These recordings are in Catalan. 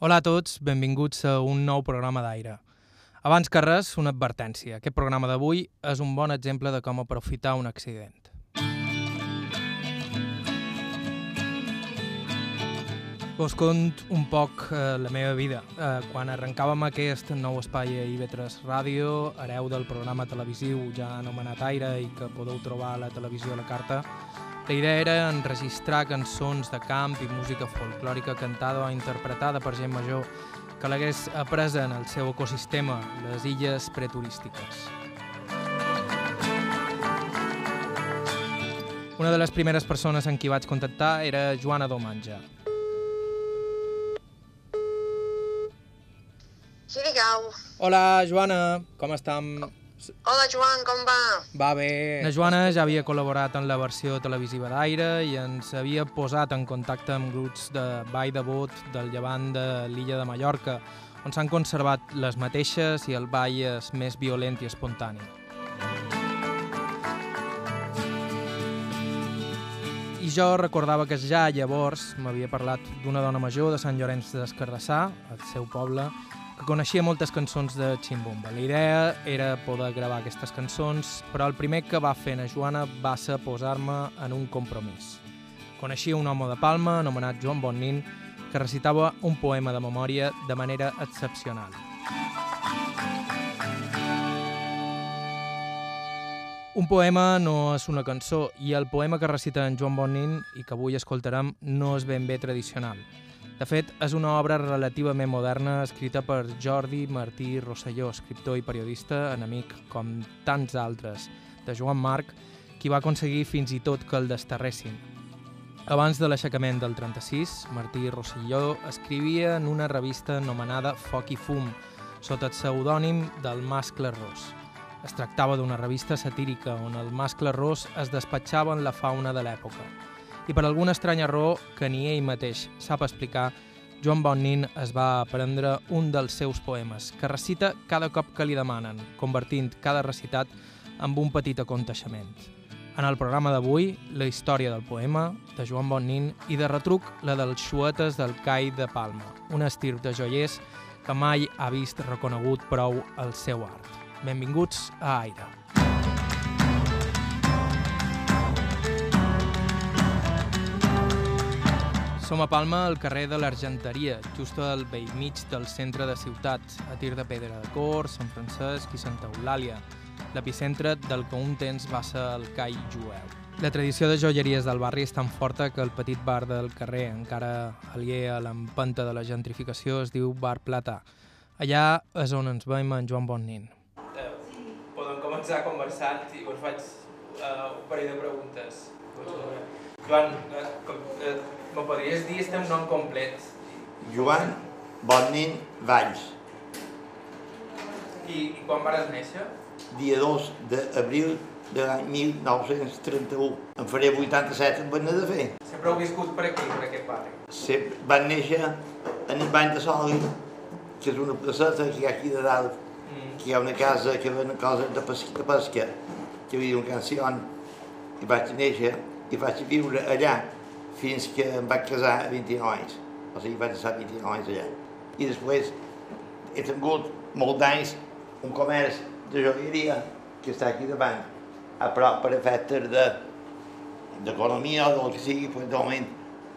Hola a tots, benvinguts a un nou programa d'aire. Abans que res, una advertència. Aquest programa d'avui és un bon exemple de com aprofitar un accident. Vos cont un poc eh, la meva vida. Eh, quan arrencàvem aquest nou espai a IB3 Ràdio, hereu del programa televisiu ja anomenat Aire i que podeu trobar a la televisió a la carta, la idea era enregistrar cançons de camp i música folclòrica cantada o interpretada per gent major que l'hagués après en el seu ecosistema, les illes preturístiques. Una de les primeres persones amb qui vaig contactar era Joana Domanja, Sí, digueu. Hola, Joana, com estem? Hola, Joan, com va? Va bé. La Joana ja havia col·laborat en la versió televisiva d'Aire i ens havia posat en contacte amb grups de ball de bot del llevant de l'illa de Mallorca, on s'han conservat les mateixes i el ball és més violent i espontani. I jo recordava que ja llavors m'havia parlat d'una dona major de Sant Llorenç d'Escardassà, el seu poble, coneixia moltes cançons de Chimbomba. La idea era poder gravar aquestes cançons, però el primer que va fer na Joana va ser posar-me en un compromís. Coneixia un home de Palma anomenat Joan Bonnin que recitava un poema de memòria de manera excepcional. Un poema no és una cançó i el poema que recita en Joan Bonnin i que avui escoltarem no és ben bé tradicional. De fet, és una obra relativament moderna escrita per Jordi Martí Rosselló, escriptor i periodista, enemic, com tants altres, de Joan Marc, qui va aconseguir fins i tot que el desterressin. Abans de l'aixecament del 36, Martí Rosselló escrivia en una revista anomenada Foc i Fum, sota el pseudònim del Mascle Ros. Es tractava d'una revista satírica on el mascle ros es despatxava en la fauna de l'època i per alguna estranya raó que ni ell mateix sap explicar, Joan Bonnin es va aprendre un dels seus poemes, que recita cada cop que li demanen, convertint cada recitat en un petit aconteixement. En el programa d'avui, la història del poema, de Joan Bonnin, i de retruc la dels xuetes del Cai de Palma, un estir de joiers que mai ha vist reconegut prou el seu art. Benvinguts a Aire. Som a Palma, al carrer de l'Argenteria, just al vell mig del centre de ciutat, a tir de Pedra de Cor, Sant Francesc i Santa Eulàlia, l'epicentre del que un temps va ser el cai jueu. La tradició de joieries del barri és tan forta que el petit bar del carrer, encara aliè a l'empenta de la gentrificació, es diu Bar Plata. Allà és on ens veiem en Joan Bonnin. Eh, podem començar conversant i us faig uh, un parell de preguntes. Joan, eh, com, eh, me podries dir el teu nom complet? Joan Bonnin Valls, I, i quan vas néixer? dia 2 d'abril de l'any 1931. Em faré 87 en Benet de fer. Sempre heu viscut per aquí, per aquest barri. Sempre van néixer en el Bany de Soli, que és una placeta que hi ha aquí de dalt, Mm. que hi ha una casa que ven coses de pesca, de pesca que hi havia un canción, i vaig néixer i vaig viure allà fins que em vaig casar a 29 anys. O sigui, vaig estar 29 anys allà. I després he tingut molt d'anys un comerç de joieria que està aquí davant, a prop per efectes de d'economia o del que sigui, però de moment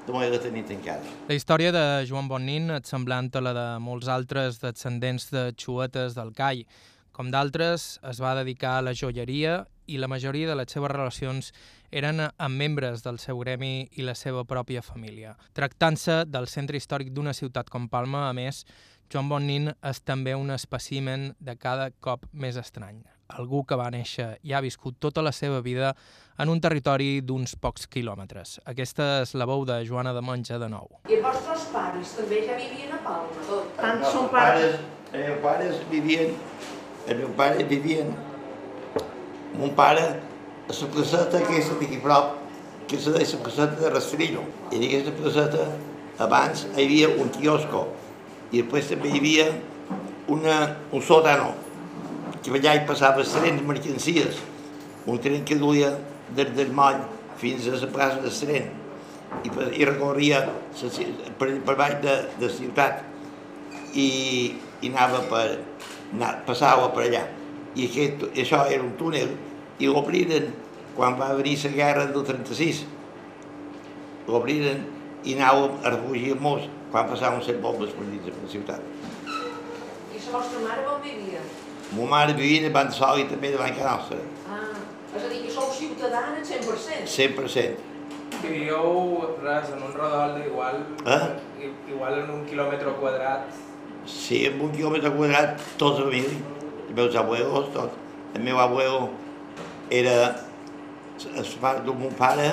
de la. La història de Joan Bonnin és semblant a la de molts altres descendents de xuetes del Cai. Com d'altres, es va dedicar a la joieria i la majoria de les seves relacions eren amb membres del seu gremi i la seva pròpia família. Tractant-se del centre històric d'una ciutat com Palma, a més, Joan Bonnin és també un espècimen de cada cop més estrany. Algú que va néixer i ha viscut tota la seva vida en un territori d'uns pocs quilòmetres. Aquesta és la veu de Joana de Monja de nou. I els vostres pares també ja vivien a Palma, tot. Tant No, són els pares... pares, els meus pares vivien, els meus pares vivien, mon pare a la placeta aquesta d'aquí a prop, que deia la placeta de Rastrillo. I en aquesta placeta abans hi havia un quiosco i després també hi havia una, un sòtano que allà hi passava trens mercancies, un tren que duia des del moll fins a la plaça del tren i, i recorria per, per baix de, de ciutat i, i anava per, anar, passava per allà. I aquest, això era un túnel i l'obriren quan va venir la guerra del 36. L'obriren i anàvem a refugiar-nos quan passaven les bombes per dins de la ciutat. I la vostra mare on vivia? Ma mare vivia a Bansol i també de Banca Nostra, Ah, és a dir, que sou ciutadana 100%. 100%. Vivíeu res, en un rodol d'igual... Eh? Igual en un quilòmetre quadrat. Sí, amb un quilòmetre quadrat, tots la família, meus abuelos, tot. El meu abuelo era, el pare de mon pare,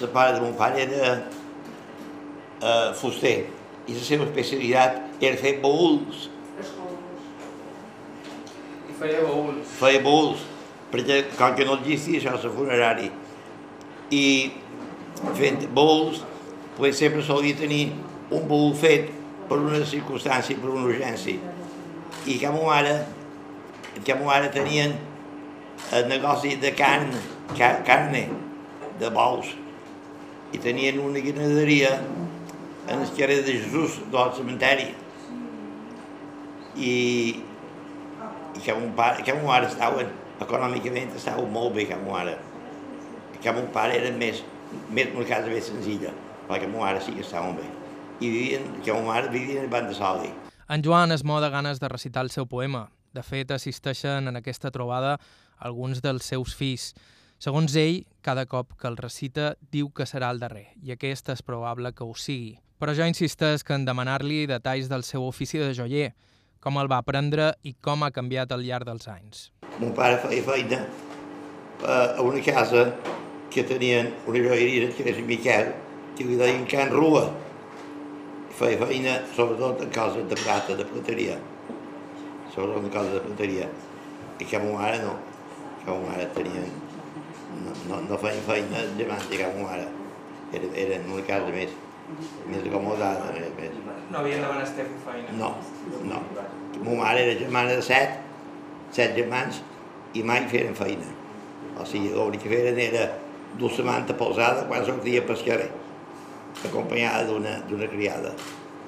el pare de mon pare era uh, fuster, i la seva especialitat era fer Escoltes. I feia baúls. feia baúls, perquè com que no existia això, el funerari, i fent baúls, pues sempre solia tenir un baúl fet per una circumstància, per una urgència. Ma mare, que tenien el negoci de carn, car carne, de bous, i tenien una ganaderia en el carrer de Jesús del cementeri. I, i que mon pare, que mon mare estaven, econòmicament estaven molt bé que mon mare. Que mon pare era més, més una casa més senzilla, perquè mon mare sí que estaven bé. I vivien, que mon mare vivia en Banda Soli. En Joan es mou de ganes de recitar el seu poema. De fet, assisteixen en aquesta trobada alguns dels seus fills. Segons ell, cada cop que el recita diu que serà el darrer, i aquest és probable que ho sigui. Però jo insisteix que en demanar-li detalls del seu ofici de joier, com el va aprendre i com ha canviat al llarg dels anys. Mon pare feia feina eh, a una casa que tenien una joieria que era Miquel, que li deien Can Rua. Feia feina sobretot en coses de plata, de plateria. Sobretot en coses de plateria. I que ma mare no. Que ma mare tenien... No, no, no feia feina gemàntica, que ma mare. Era, era en una casa més, més acomodada. Més, més. No havien de menester fer feina. No, no. Ma mare era germana de set, set germans, i mai feren feina. O sigui, l'únic que feren era dur la manta posada quan sortia pel carrer, acompanyada d'una criada,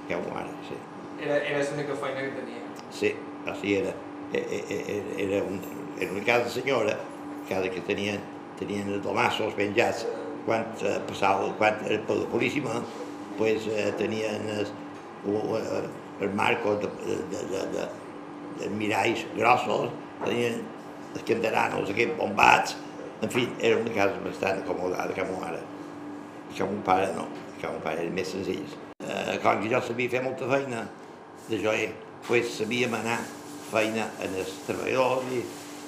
que ma mare, sí. Era, era l'única feina que tenia. Sí, sigui, era, e- e- e- era, un, era una casa senyora, casa que tenien, tenien els domassos penjats quan eh, passava, quan era per la polícia, pues, eh, tenien els, eh, els marcos de, de, de, de, de miralls grossos, tenien els canteranos, aquests bombats, en fi, era una casa bastant acomodada mare. I que mon pare no, que mon pare era més senzill. Eh, com que jo sabia fer molta feina de joier, pues sabíem anar feina en els treballadors i,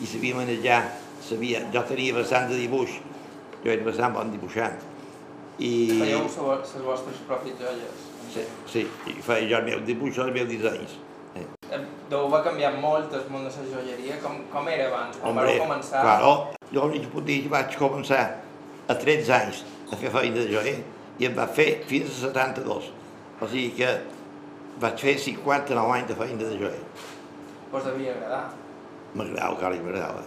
i sabíem manejar, sabia, jo tenia bastant de dibuix, jo era bastant bon dibuixant. I, Fèieu les vostres pròpies joies. sí, sí, i feia jo els meus dibuixos, els meus dissenys. Eh. Eh, Deu va canviar molt el món de la joieria. Com, com era abans? Quan Hombre, vareu començar? claro, jo que vaig començar a 13 anys a fer feina de joier i em va fer fins a 72. O sigui que vaig fer 59 anys de feina de joier. Us devia agradar. M'agradava, clar, que m'agradava.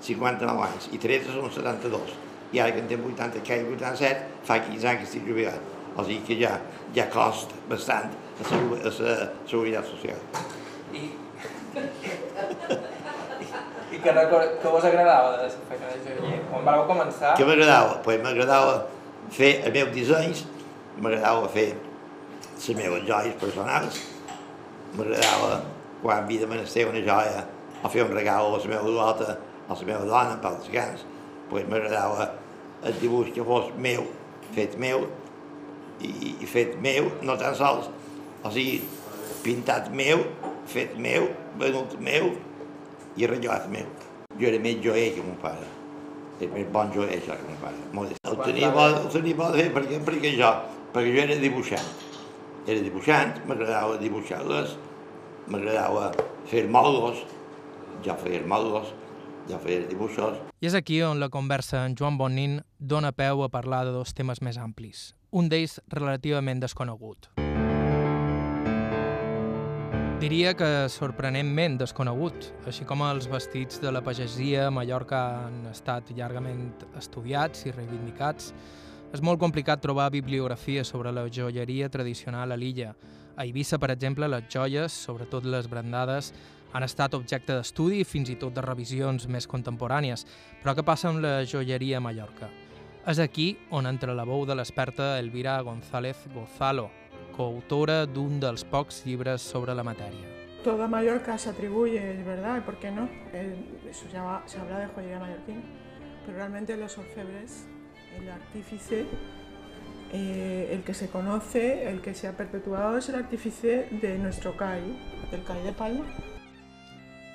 59 anys, i 13 són 72. I ara que en tinc 80, que 87, fa 15 anys que estic jubilat. O sigui que ja, ja costa bastant a la, a la seguretat social. I, I que, record, que us agradava de la feina de joier? Quan vareu començar, Què m'agradava? Pues m'agradava fer els meus dissenys, m'agradava fer les meves joies personals, m'agradava quan havia de menester una joia o fer un regal a la meva dota, a la meva dona, per als cants, pues m'agradava el dibuix que fos meu, fet meu, i, i fet meu, no tan sols, o sigui, pintat meu, fet meu, venut meu i arreglat meu. Jo era més joier que mon pare. Més bon joier això que pare. Molt. El tenia bo, el tenia bo de fer perquè, perquè jo, perquè jo era dibuixant. Era dibuixant, m'agradava dibuixar-les, m'agradava fer modos, jo feia modos, jo feia dibuixos, I és aquí on la conversa en Joan Bonin dona peu a parlar de dos temes més amplis, un d'ells relativament desconegut. Diria que sorprenentment desconegut, així com els vestits de la pagesia a Mallorca han estat llargament estudiats i reivindicats, és molt complicat trobar bibliografia sobre la joieria tradicional a l'illa, A Eivissa, per exemple, les joies, sobretot les brandades, han estat objecte d'estudi i fins i tot de revisions més contemporànies. Però què passa amb la joieria a Mallorca? És aquí on entra la veu de l'experta Elvira González Gozalo, coautora d'un dels pocs llibres sobre la matèria. Toda Mallorca se atribuye, es verdad, ¿y por qué no? Eso se, llama- se habla de joyería mallorquín, pero realmente los orfebres, el artífice, eh, el que se conoce, el que se ha perpetuado es el artífice de nuestro CAI, del CAI de Palma.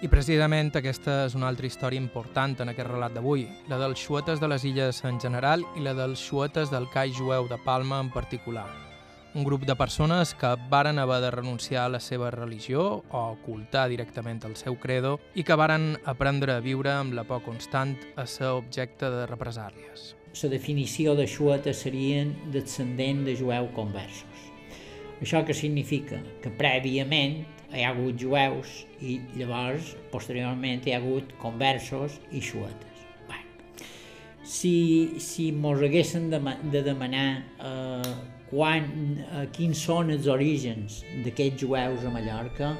I precisament aquesta és una altra història important en aquest relat d'avui, la dels xuetes de les illes en general i la dels xuetes del cai jueu de Palma en particular. Un grup de persones que varen haver de renunciar a la seva religió o ocultar directament el seu credo i que varen aprendre a viure amb la por constant a ser objecte de represàlies. la definició de xueta serien descendent de jueu conversos. Això què significa? Que prèviament hi ha hagut jueus i llavors, posteriorment, hi ha hagut conversos i xuetes. Si, si mos haguessin de, de demanar eh, quan, eh, quins són els orígens d'aquests jueus a Mallorca,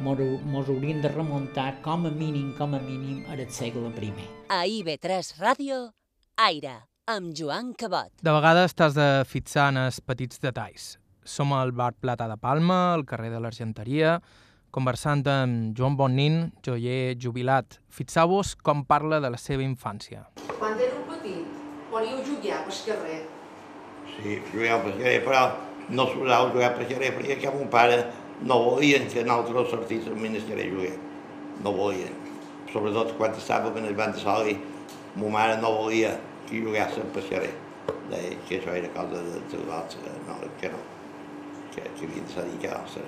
mos, hauríem de remuntar com a mínim, com a mínim, al segle I. A IB3 Ràdio, Aire, amb Joan Cabot. De vegades t'has de fixar en els petits detalls. Som al bar Plata de Palma, al carrer de l'Argenteria, conversant amb Joan Bonnin, joier jubilat. Fixeu-vos com parla de la seva infància. Quan éreu petit, volíeu jugar pel carrer. Sí, jugàvem per carrer, però no s'usava jugar per carrer perquè que mon pare no volien que nosaltres sortíssim a carrer a jugar. No volien. Sobretot quan estàvem en el banc de soli, ma mare no volia que juguéssim per carrer. Deia que això era cosa de salvats, no, que no, que, que havien de ser casa nostra.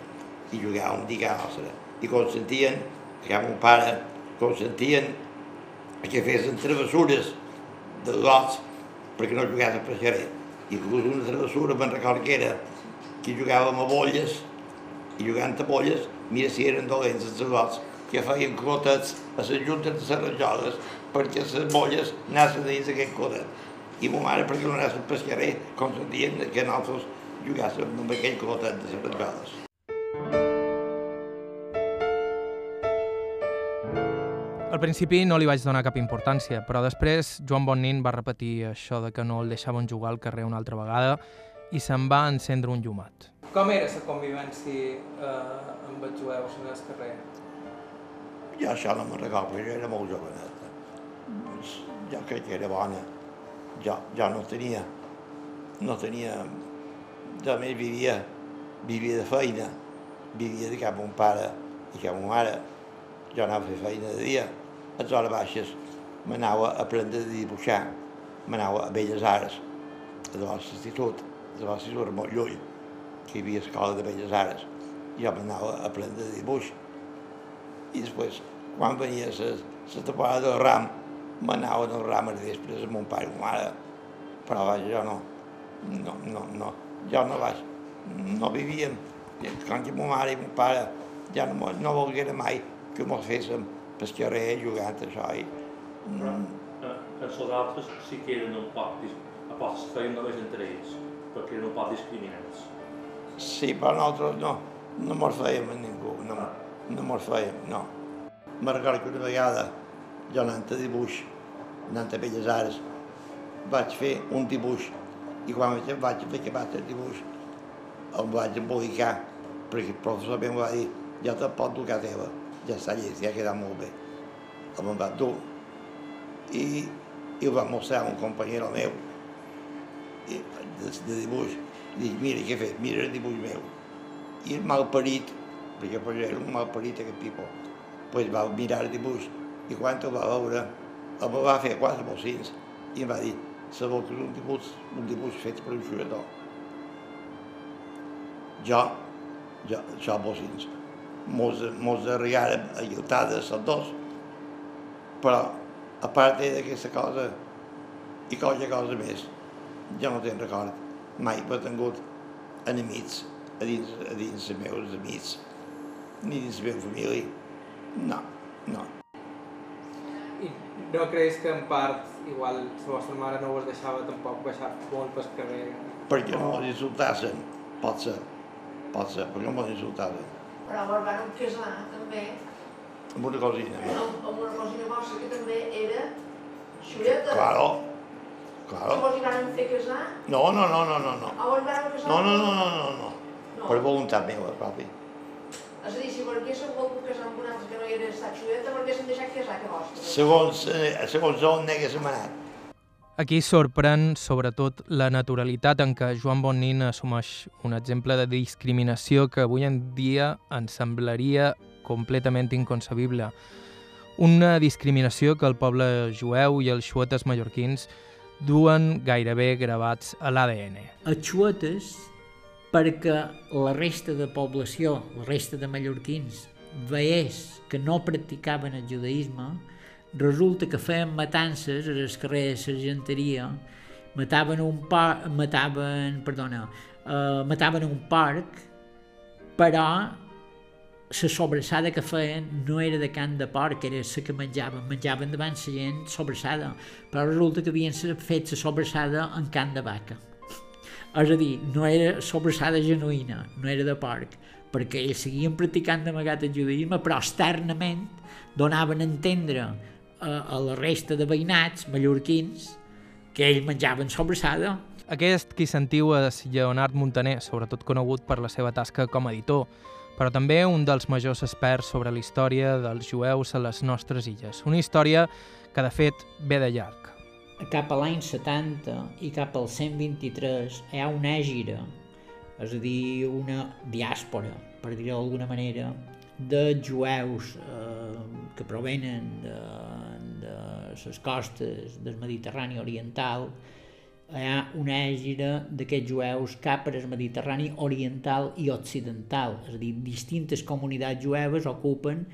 I jugàvem de casa nostra. I consentien, que mon pare consentien que fessin travessures de lots perquè no jugués per carrer. I inclús una travessura me'n record que era que jugàvem a bolles i jugant a bolles, mira si eren dolents els lots que feien clotets a les juntes de les rajoles perquè les bolles anessin dins d'aquest clotet. I ma mare, perquè no anessin per carrer, consentien que nosaltres jugàssim amb aquell clotet de les rajoles. Principi no li vaig donar cap importància, però després Joan Bonnin va repetir això de que no el deixaven jugar al carrer una altra vegada i se'n va encendre un llumat. Com era la convivència eh, amb els jueus en el carrer? Jo això no me'n recordo, perquè jo era molt jovenet. Doncs Jo crec que era bona. Jo, jo no tenia, no tenia... Jo més vivia, vivia de feina, vivia de cap mon pare i cap mon mare. Jo anava a fer feina de dia, a hores baixes m'anava a aprendre a dibuixar, m'anava a Belles Arts, a l'institut, a l'institut molt lluny, que hi havia escola de Belles Arts. Jo m'anava a aprendre de dibuix, i després, quan venia la, temporada del ram, m'anava del ram a vespres amb mon pare i ma mare, però vaja, jo no, no, no, no, jo no vaig, no vivíem, quan que ma mare i mon pare ja no, no volgueren mai que mos féssim pel carrer jugant a això i Però eh, els altres sí que eren un poc, a es feien només entre ells, perquè eren un poc discriminats. sí, però nosaltres no, no mos fèiem a ningú, no, no mos fèiem, no. Me'n recordo que una vegada, jo anant a dibuix, anant a Belles Arts, vaig fer un dibuix i quan vaig, vaig fer que vaig fer el dibuix em vaig embolicar perquè el professor em va dir ja te'n pot dur a teva, ja està llest, ja ha quedat molt bé. Em va dur i, i ho va mostrar un companyero meu i, de, de dibuix. Dic, mira què he fet, mira el dibuix meu. I el malparit, perquè pues, era un malparit aquest pipo, pues, va mirar el dibuix i quan ho va veure em va fer quatre bocins i em va dir sabeu que és un dibuix, un dibuix fet per un jugador. Jo, jo, això bocins, mos, mos arribaren a guiltades els dos, però a part d'aquesta cosa i qualque cosa més, jo no te'n record, mai he tingut enemics a dins, a dins els meus amics, ni dins la meva família. No, no. I no creus que en part igual la vostra mare no us deixava tampoc baixar molt pel carrer? Perquè no els insultassin, pot ser. Pot ser, perquè m'ho insultaven. Però vos van casar també Amb una cosina. amb, amb una cosina vostra que també era xuleta. Claro, claro. vos hi van fer casar, No, no, no, no, no, no. o vos van casar... No, no, no, no, no, no. No. Per voluntat meva, propi. És a dir, si per què s'ha volgut casar amb un altre que no era estat què s'han deixat casar que vostre? Segons, eh, segons on n'haguéssim anat. Aquí sorprèn, sobretot, la naturalitat en què Joan Bonin assumeix un exemple de discriminació que avui en dia ens semblaria completament inconcebible. Una discriminació que el poble jueu i els xuetes mallorquins duen gairebé gravats a l'ADN. Els xuetes, perquè la resta de població, la resta de mallorquins, veiés que no practicaven el judaïsme, resulta que feien matances a les carrers de Sargenteria, mataven un par... mataven, perdona, uh, mataven un parc, però la sobrassada que feien no era de can de porc, era la que menjaven, menjaven davant la gent sobrassada, però resulta que havien fet la sobrassada en can de vaca. És a dir, no era sobrassada genuïna, no era de porc, perquè ells seguien practicant d'amagat el judaïsme, però externament donaven a entendre a, a la resta de veïnats mallorquins que ells menjaven sobrassada. Aquest qui sentiu és Lleonard Montaner, sobretot conegut per la seva tasca com a editor, però també un dels majors experts sobre la història dels jueus a les nostres illes. Una història que, de fet, ve de llarg. Cap a l'any 70 i cap al 123 hi ha una ègira, és a dir, una diàspora, per dir-ho d'alguna manera, de jueus eh, que provenen de, de les costes del Mediterrani Oriental, hi ha una ègira d'aquests jueus cap al Mediterrani Oriental i Occidental, és a dir, distintes comunitats jueves ocupen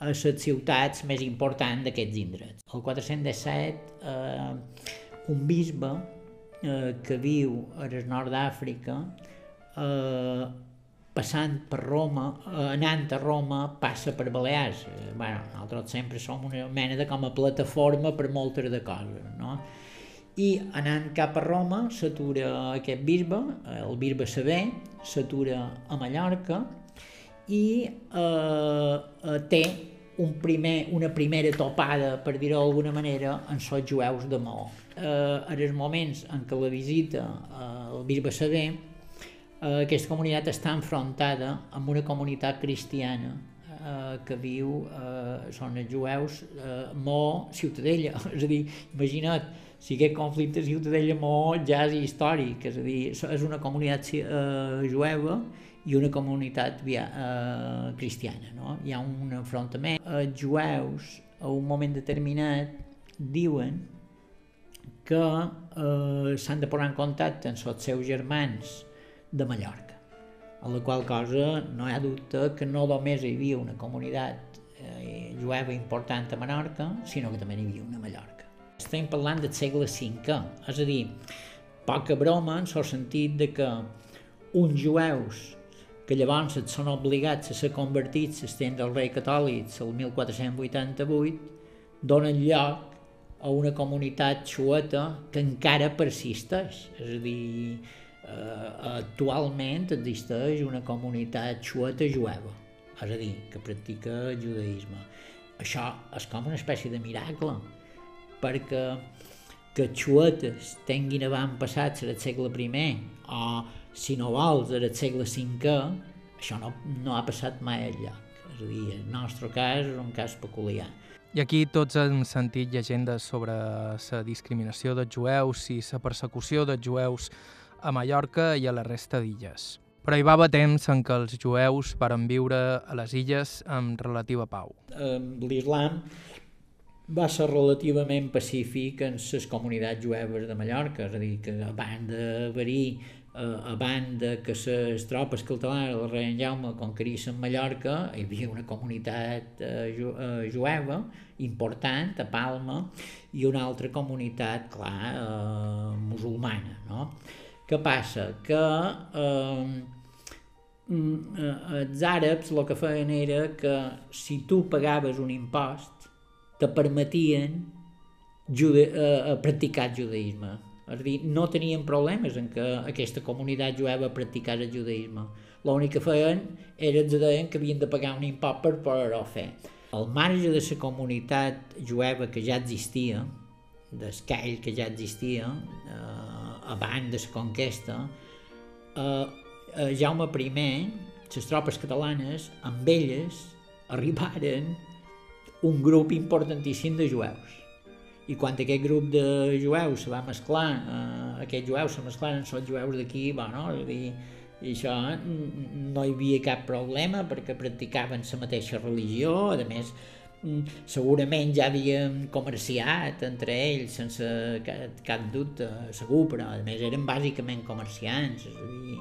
a les ciutats més importants d'aquests indrets. El 417, eh, un bisbe eh, que viu al nord d'Àfrica, eh, passant per Roma, eh, anant a Roma, passa per Balears. Eh, bueno, nosaltres sempre som una mena de com a plataforma per moltes de coses, no? I anant cap a Roma s'atura aquest bisbe, el bisbe Saber, s'atura a Mallorca i eh, eh, té un primer, una primera topada, per dir-ho d'alguna manera, en els jueus de Maó. Eh, en els moments en què la visita eh, el bisbe Saber, eh, aquesta comunitat està enfrontada amb una comunitat cristiana eh, que viu, eh, són els jueus, eh, Maó, Ciutadella. És a dir, imagina't, si aquest conflicte Ciutadella-Maó ja és històric, és a dir, és una comunitat eh, jueva i una comunitat via, eh, cristiana. No? Hi ha un enfrontament. Els jueus, a un moment determinat, diuen que eh, s'han de posar en contacte amb els seus germans de Mallorca, a la qual cosa no hi ha dubte que no només hi havia una comunitat eh, jueva important a Menorca, sinó que també n'hi havia una a Mallorca. Estem parlant del segle V, és a dir, poca broma en el sentit de que uns jueus que llavors et són obligats a ser convertits a temps del rei catòlic el 1488 donen lloc a una comunitat xueta que encara persisteix. És a dir, actualment existeix una comunitat xueta jueva, és a dir, que practica el judaïsme. Això és com una espècie de miracle, perquè que xuetes tinguin avantpassats al segle I o, si no vols, al segle V, això no, no ha passat mai enlloc. És a dir, el nostre cas és un cas peculiar. I aquí tots hem sentit llegendes sobre la discriminació dels jueus i la persecució dels jueus a Mallorca i a la resta d'illes. Però hi va haver temps en què els jueus varen viure a les illes amb relativa pau. L'islam va ser relativament pacífic en les comunitats jueves de Mallorca, és a dir, que abans d'haver-hi eh, abans de que les tropes catalanes del rei Jaume conquerissin Mallorca, hi havia una comunitat eh, eh, jueva important a Palma i una altra comunitat, clar, musulmana, no? Què passa? Que eh, els àrabs el que feien era que si tu pagaves un impost te permetien jude, eh, practicar el judaïsme. És a dir, no tenien problemes en que aquesta comunitat jueva practicés el judaïsme. l'únic que feien era els deien que havien de pagar un import per poder-ho fer. Al marge de la comunitat jueva que ja existia, d'esquell que ja existia eh, abans de la conquesta, eh, eh, Jaume I, les tropes catalanes, amb elles arribaren un grup importantíssim de jueus. I quan aquest grup de jueus se va mesclar, eh, aquests jueus se mesclaren amb els jueus d'aquí, bueno, és a dir, i això no hi havia cap problema perquè practicaven la mateixa religió, a més segurament ja havien comerciat entre ells sense cap, cap dubte segur, però a més eren bàsicament comerciants, és a dir,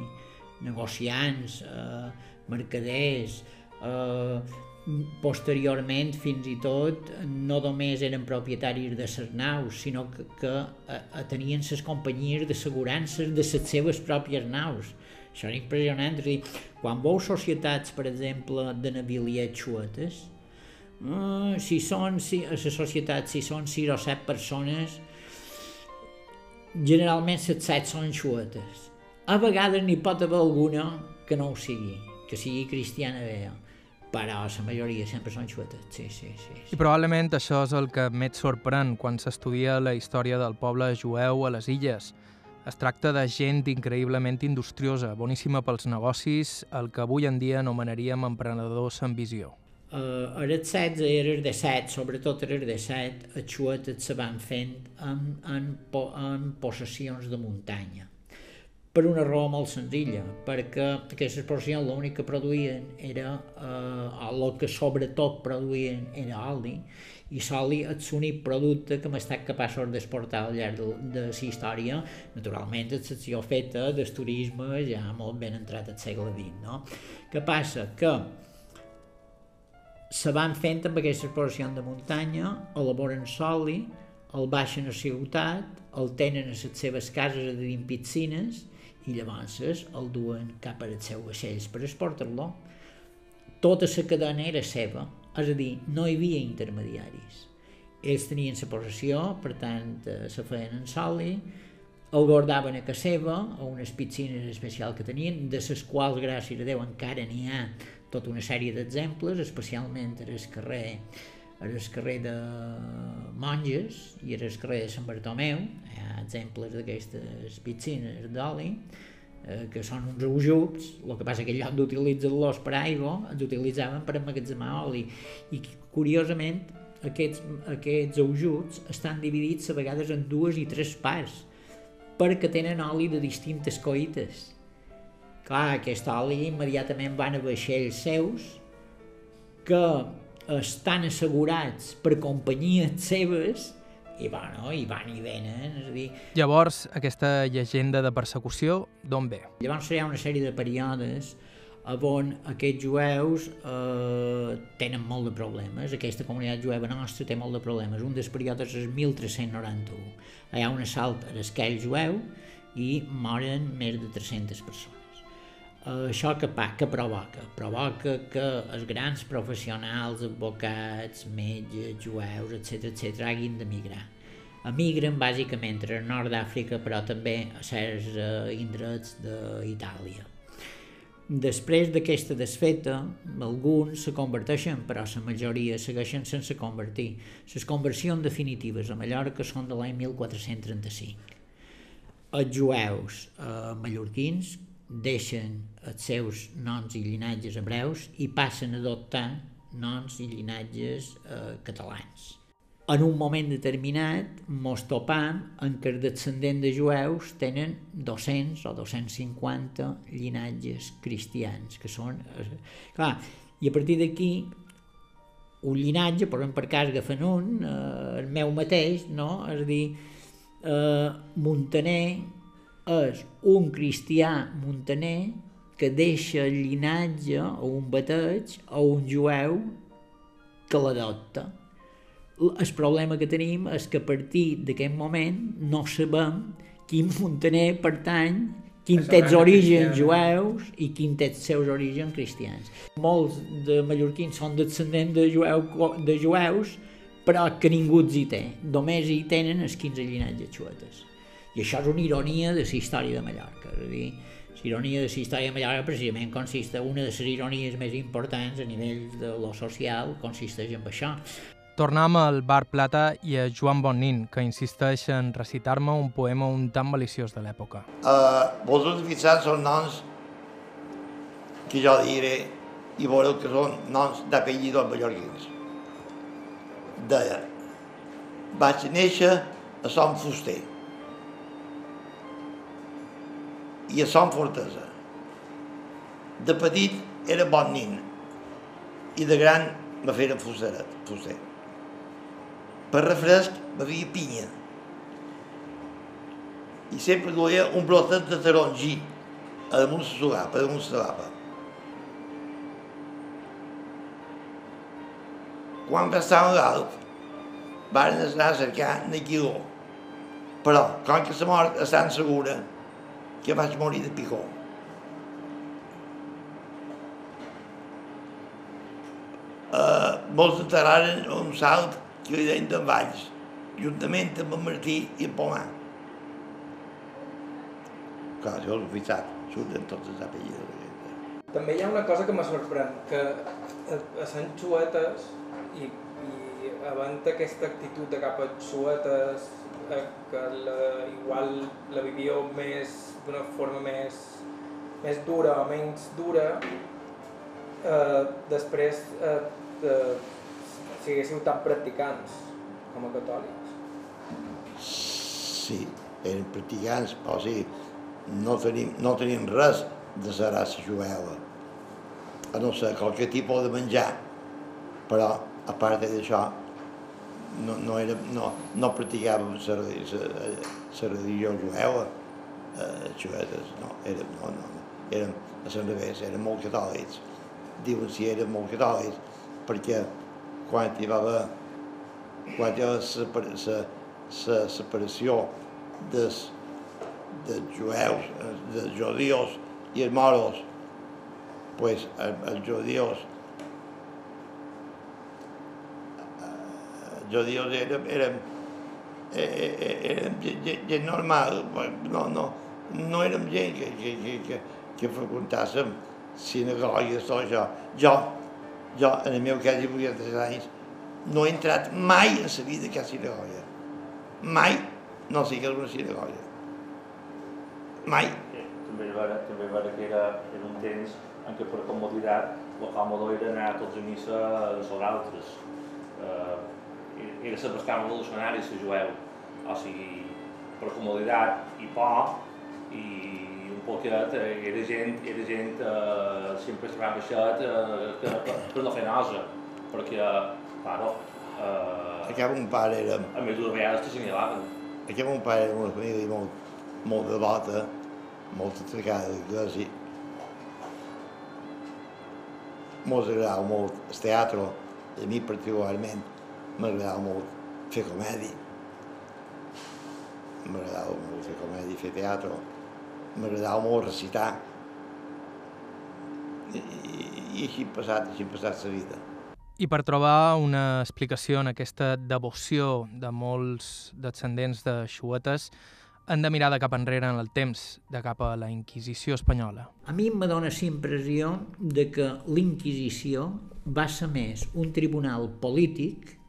negociants, eh, mercaders, eh, posteriorment fins i tot no només eren propietaris de les naus, sinó que, que a, a tenien les companyies d'assegurances de les seves pròpies naus. Això és impressionant, és dir, quan veus societats, per exemple, de naviliets xuetes, uh, si són, si, a la societat, si són 6 o 7 persones, generalment les 7 són xuetes. A vegades n'hi pot haver alguna que no ho sigui, que sigui cristiana bé, però la majoria sempre són xuetes, sí, sí, sí, sí. I probablement això és el que més sorprèn quan s'estudia la història del poble jueu a les illes. Es tracta de gent increïblement industriosa, boníssima pels negocis, el que avui en dia anomenaríem emprenedors amb visió. Uh, els 16 era de 7, sobretot era de 7, els xuetes se van fent en, en, en possessions de muntanya per una raó molt senzilla, perquè aquestes porcions l'únic que produïen era, eh, el que sobretot produïen era oli, i l'oli és l'únic producte que hem estat capaços d'exportar al llarg de, de la història, naturalment excepció feta del turisme ja molt ben entrat al segle XX. No? Què passa? Que se van fent amb aquesta exploració de muntanya, elaboren soli, el baixen a ciutat, el tenen a les seves cases a dins piscines, i llavors el duen cap als seus vaixells per exportar-lo. Tota la cadena era seva, és a dir, no hi havia intermediaris. Ells tenien la possessió, per tant, eh, se feien en soli, el guardaven a casa seva, a unes piscines especials que tenien, de les quals, gràcies a Déu, encara n'hi ha tota una sèrie d'exemples, especialment a el carrer a el carrer de Monges i a el carrer de Sant Bartomeu, hi ha exemples d'aquestes piscines d'oli, eh, que són uns ajuts, el que passa que en lloc d'utilitzar-los per aigua, els utilitzaven per emmagatzemar oli. I curiosament, aquests, aquests ajuts estan dividits a vegades en dues i tres parts, perquè tenen oli de distintes coites. Clar, aquest oli immediatament van a vaixells seus que estan assegurats per companyies seves i, bueno, i van i venen. És a dir... Llavors, aquesta llegenda de persecució, d'on ve? Llavors hi ha una sèrie de períodes on aquests jueus eh, tenen molt de problemes. Aquesta comunitat jueva nostra té molt de problemes. Un dels períodes és 1391. Hi ha un assalt a l'esquell jueu i moren més de 300 persones. Uh, això que, pa, que provoca? Provoca que els grans professionals, advocats, metges, jueus, etc etc hagin d'emigrar. Emigren bàsicament al nord d'Àfrica, però també a certs uh, indrets d'Itàlia. Després d'aquesta desfeta, alguns se converteixen, però la majoria segueixen sense convertir. Les conversions definitives a Mallorca són de l'any 1435. Els jueus eh, mallorquins deixen els seus noms i llinatges hebreus i passen a adoptar noms i llinatges eh, catalans. En un moment determinat mos topam en què els descendents de jueus tenen 200 o 250 llinatges cristians, que són... Eh, clar, i a partir d'aquí un llinatge, per per cas agafen un, eh, el meu mateix, no? és a dir, eh, Montaner és un cristià montaner que deixa el llinatge o un bateig a un jueu que l'adopta. El problema que tenim és que a partir d'aquest moment no sabem quin montaner pertany, quin té els orígens jueus i quin té els seus orígens cristians. Molts de mallorquins són descendents de, jueu, de jueus, però que ningú els hi té. Només hi tenen els 15 llinatges xuetes. I això és una ironia de la història de Mallorca. És a dir, Ironia de la història de Mallorca precisament consiste, una de les ironies més importants a nivell de lo social consisteix en això. Tornem al Bar Plata i a Joan Bonin, que insisteix en recitar-me un poema un tan maliciós de l'època. Uh, vosaltres fixats són noms que jo diré i veureu que són noms d'apellidos mallorquins. Deia, vaig néixer a Som Fuster i a Som Fortesa. De petit era bon nin i de gran me feren fusteret, fuster. Per refresc bevia pinya i sempre duia un blotet de tarongi a damunt la sugapa, a damunt la lapa. Quan va estar a dalt, van anar a cercar Nequiló. Però, com que la mort tan segura, que vaig morir de picó. Uh, molts enterraren un salt que li deien d'en Valls, juntament amb en Martí i en Pomar. Clar, jo l'he fixat, surten tots els apellidos. També hi ha una cosa que me sorprèn, que a, Sant Xuetes i, i havent aquesta actitud de cap a Xuetes, eh, que la, igual la vivíeu més d'una forma més, més dura o menys dura, eh, després eh, de, siguéssiu tan practicants com a catòlics. Sí, eren practicants, però sí, no tenim, no tenim res de la raça jueva, a no ser qualque tipus de menjar, però a part d'això no, no, era, no, no practicàvem la, la, la religió jueva, eh, xuetes, no, érem, no, no, no, érem a l'enrevés, érem molt catòlics. Diuen si érem molt catòlics perquè quan hi va haver quan hi va haver la separació dels, dels jueus, dels judios i els moros, pues els judios els judios érem, érem, érem gent normal, no, no, no érem gent que, que, que, que, que freqüentàssim sinagogues, tot això. Jo, jo, en el meu cas, de 83 anys, no he entrat mai en la vida a cap sinagoga. Mai no sé que és una sinagoga. Mai. També veure, també veure que era, era un temps en què per comoditat el còmode era anar tots a missa a altres. Eh, era la bastant revolucionari, la jueu. O sigui, per comoditat i por, i un poquet era gent, era gent eh, sempre estava baixat eh, que, per, per no fer nosa, perquè, claro, eh, Aquí mon pare era... a més dues vegades t'assenyalaven. Aquí mon pare era una família molt, molt devota, molt atracada a l'església. Mos agradava molt el teatre, a mi particularment m'agradava molt fer comèdia. M'agradava molt fer comèdia, fer teatre, m'agradava molt recitar. I, i, i així he passat, així he passat la vida. I per trobar una explicació en aquesta devoció de molts descendents de xuetes, hem de mirar de cap enrere en el temps, de cap a la Inquisició espanyola. A mi em dóna la impressió de que l'Inquisició va ser més un tribunal polític,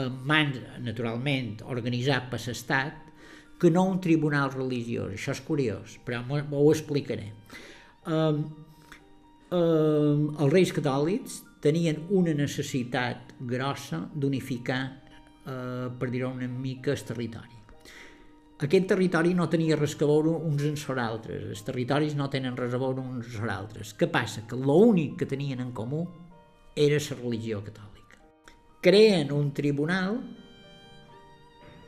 en mans, naturalment, organitzat per l'Estat, que no un tribunal religiós. Això és curiós, però ho explicaré. Um, um, els reis catòlics tenien una necessitat grossa d'unificar, eh, per dir-ho una mica, el territori. Aquest territori no tenia res a veure uns amb els altres, els territoris no tenen res a veure uns els altres. Què passa? Que l'únic que tenien en comú era la religió catòlica. Creen un tribunal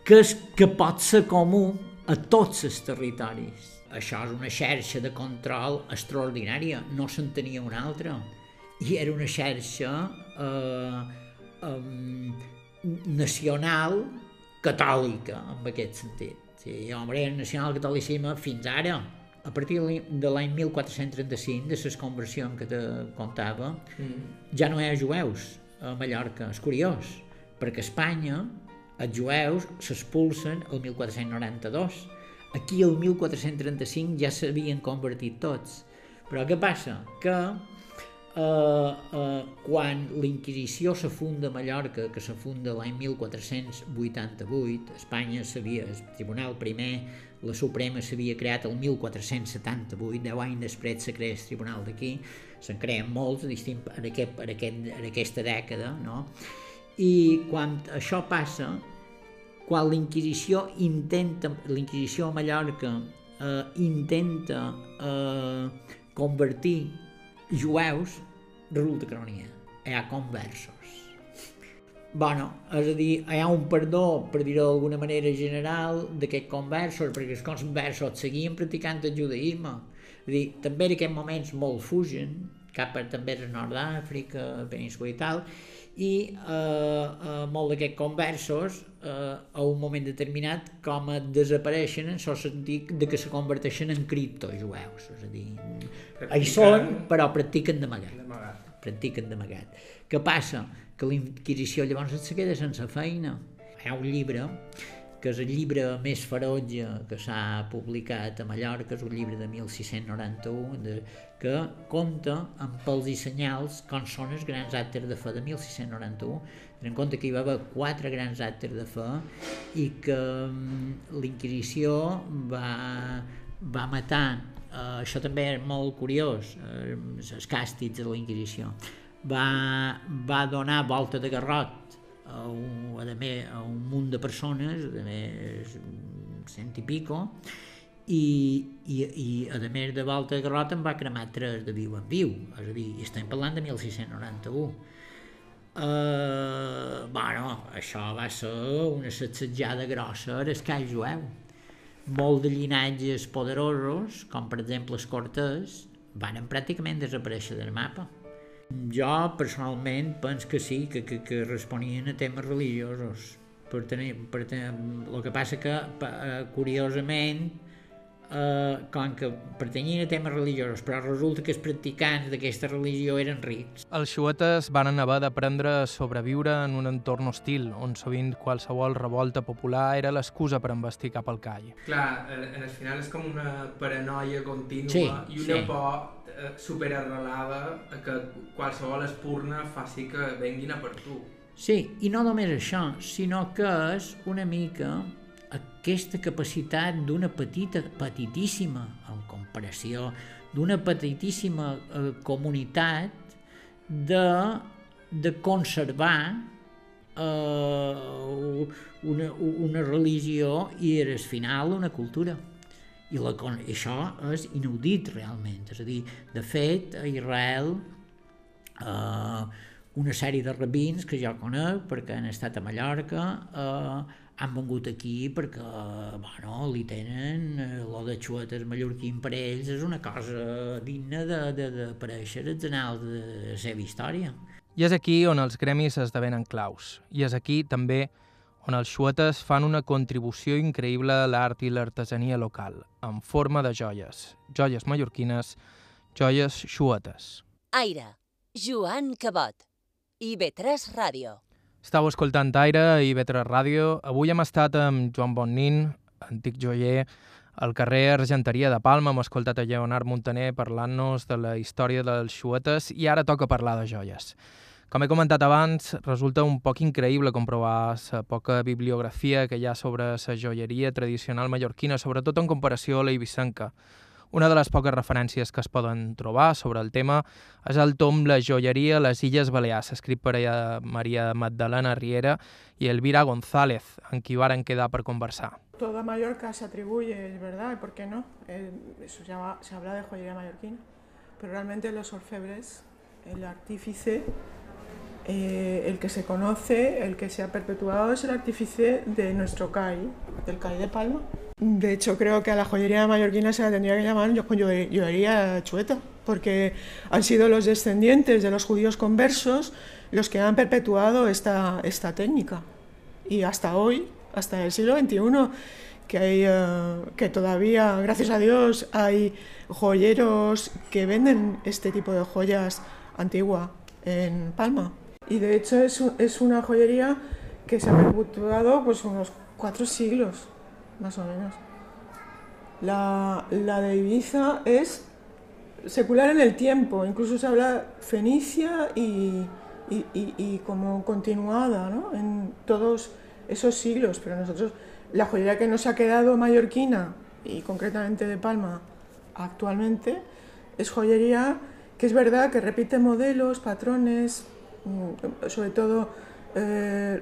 que, és, que pot ser comú a tots els territoris. Això és una xarxa de control extraordinària, no se'n tenia una altra i era una xarxa eh, eh, nacional catòlica, en aquest sentit. Sí, home, era nacional catolicisme fins ara. A partir de l'any 1435, de les conversions que te contava, mm. ja no hi ha jueus a Mallorca. És curiós, perquè a Espanya els jueus s'expulsen el 1492. Aquí el 1435 ja s'havien convertit tots. Però què passa? Que eh, eh, quan l'Inquisició se funda a Mallorca, que se funda l'any 1488, Espanya s'havia, el Tribunal primer, la Suprema s'havia creat el 1478, 10 anys després se crea el Tribunal d'aquí, se'n creen molts en, aquest, en, aquest, en aquesta dècada, no? I quan això passa, quan l'Inquisició intenta, l'Inquisició a Mallorca eh, intenta eh, convertir jueus, resulta que no n'hi ha. Hi ha conversos. Bueno, és a dir, hi ha un perdó, per dir-ho d'alguna manera general, d'aquests conversos, perquè els conversos seguien practicant el judaïsme. A dir, també en aquests moments molt fugen, cap a també el nord d'Àfrica, península i tal, i eh, eh, molt d'aquests conversos eh, a un moment determinat com a desapareixen en el sentit de que se converteixen en criptojueus, és a dir, hi són però practiquen d'amagat practiquen d'amagat. Què passa? Que la Inquisició llavors es queda sense feina. Hi ha un llibre que és el llibre més ferotge que s'ha publicat a Mallorca, és un llibre de 1691, de, que conta amb pels i senyals com són els grans actes de fe de 1691. Tenen en compte que hi va haver quatre grans actes de fe i que mm, l'Inquisició va, va matar eh, això també és molt curiós, eh, els càstigs de la Inquisició, va, va donar volta de garrot a un, a, més, a un munt de persones, a més, cent i pico, i, i, i a més de volta de garrot en va cremar tres de viu en viu, és a dir, estem parlant de 1691. Uh, eh, bueno, això va ser una sacsejada grossa a l'escall jueu molt de llinatges poderosos, com per exemple els Cortés, van pràcticament desaparèixer del mapa. Jo, personalment, penso que sí, que, que, que responien a temes religiosos. Per tenir, per tenir, el que passa que, eh, curiosament, eh, com que pertanyien a temes religiosos, però resulta que els practicants d'aquesta religió eren rics. Els xuetes van haver d'aprendre a sobreviure en un entorn hostil, on sovint qualsevol revolta popular era l'excusa per embestir cap al call. Clar, en el final és com una paranoia contínua sí, i una sí. por eh, superarrelada a que qualsevol espurna faci que venguin a per tu. Sí, i no només això, sinó que és una mica aquesta capacitat d'una petita, petitíssima, en comparació, d'una petitíssima eh, comunitat de, de conservar eh, una, una religió i al final una cultura. I la, això és inaudit realment. És a dir, de fet, a Israel eh, una sèrie de rabins que jo conec perquè han estat a Mallorca eh, han vengut aquí perquè, bueno, li tenen, eh, lo de xuetes mallorquín per ells és una cosa digna d'aparèixer als anals de la seva història. I és aquí on els gremis esdevenen claus. I és aquí, també, on els xuetes fan una contribució increïble a l'art i l'artesania local, en forma de joies, joies mallorquines, joies xuetes. Aire, Joan Cabot, IB3 Ràdio. Estau escoltant Aire i Vetre Ràdio. Avui hem estat amb Joan Bonnin, antic joier, al carrer Argenteria de Palma. Hem escoltat a Leonard Montaner parlant-nos de la història dels xuetes i ara toca parlar de joies. Com he comentat abans, resulta un poc increïble comprovar la poca bibliografia que hi ha sobre la joieria tradicional mallorquina, sobretot en comparació a la ibicenca. Una de les poques referències que es poden trobar sobre el tema és el tom La joieria a les Illes Balears, escrit per Maria Magdalena Riera i Elvira González, en qui varen quedar per conversar. Toda Mallorca se atribuye, es verdad, ¿por qué no? Eh, eso se, llama, se habla de joyería mallorquina, pero realmente los orfebres, el artífice, eh, el que se conoce, el que se ha perpetuado es el artífice de nuestro CAI, del CAI de Palma, De hecho, creo que a la joyería mallorquina se la tendría que llamar joyería chueta, porque han sido los descendientes de los judíos conversos los que han perpetuado esta, esta técnica. Y hasta hoy, hasta el siglo XXI, que, hay, uh, que todavía, gracias a Dios, hay joyeros que venden este tipo de joyas antigua en Palma. Y de hecho es, es una joyería que se ha perpetuado pues unos cuatro siglos más o menos. La, la de Ibiza es secular en el tiempo, incluso se habla fenicia y, y, y, como continuada ¿no? en todos esos siglos, pero nosotros, la joyería que nos ha quedado mallorquina y concretamente de Palma actualmente, es joyería que es verdad que repite modelos, patrones, sobre todo eh,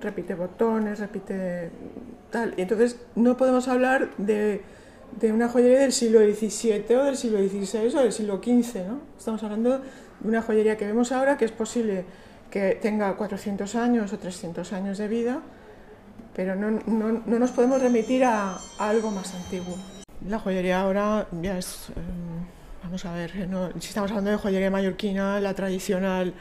repite botones, repite tal. Y entonces no podemos hablar de, de, una joyería del siglo XVII o del siglo XVI o del siglo XV, ¿no? Estamos hablando de una joyería que vemos ahora que es posible que tenga 400 años o 300 años de vida, pero no, no, no nos podemos remitir a, a, algo más antiguo. La joyería ahora ya es, eh, vamos a ver, no, si estamos hablando de joyería mallorquina, la tradicional,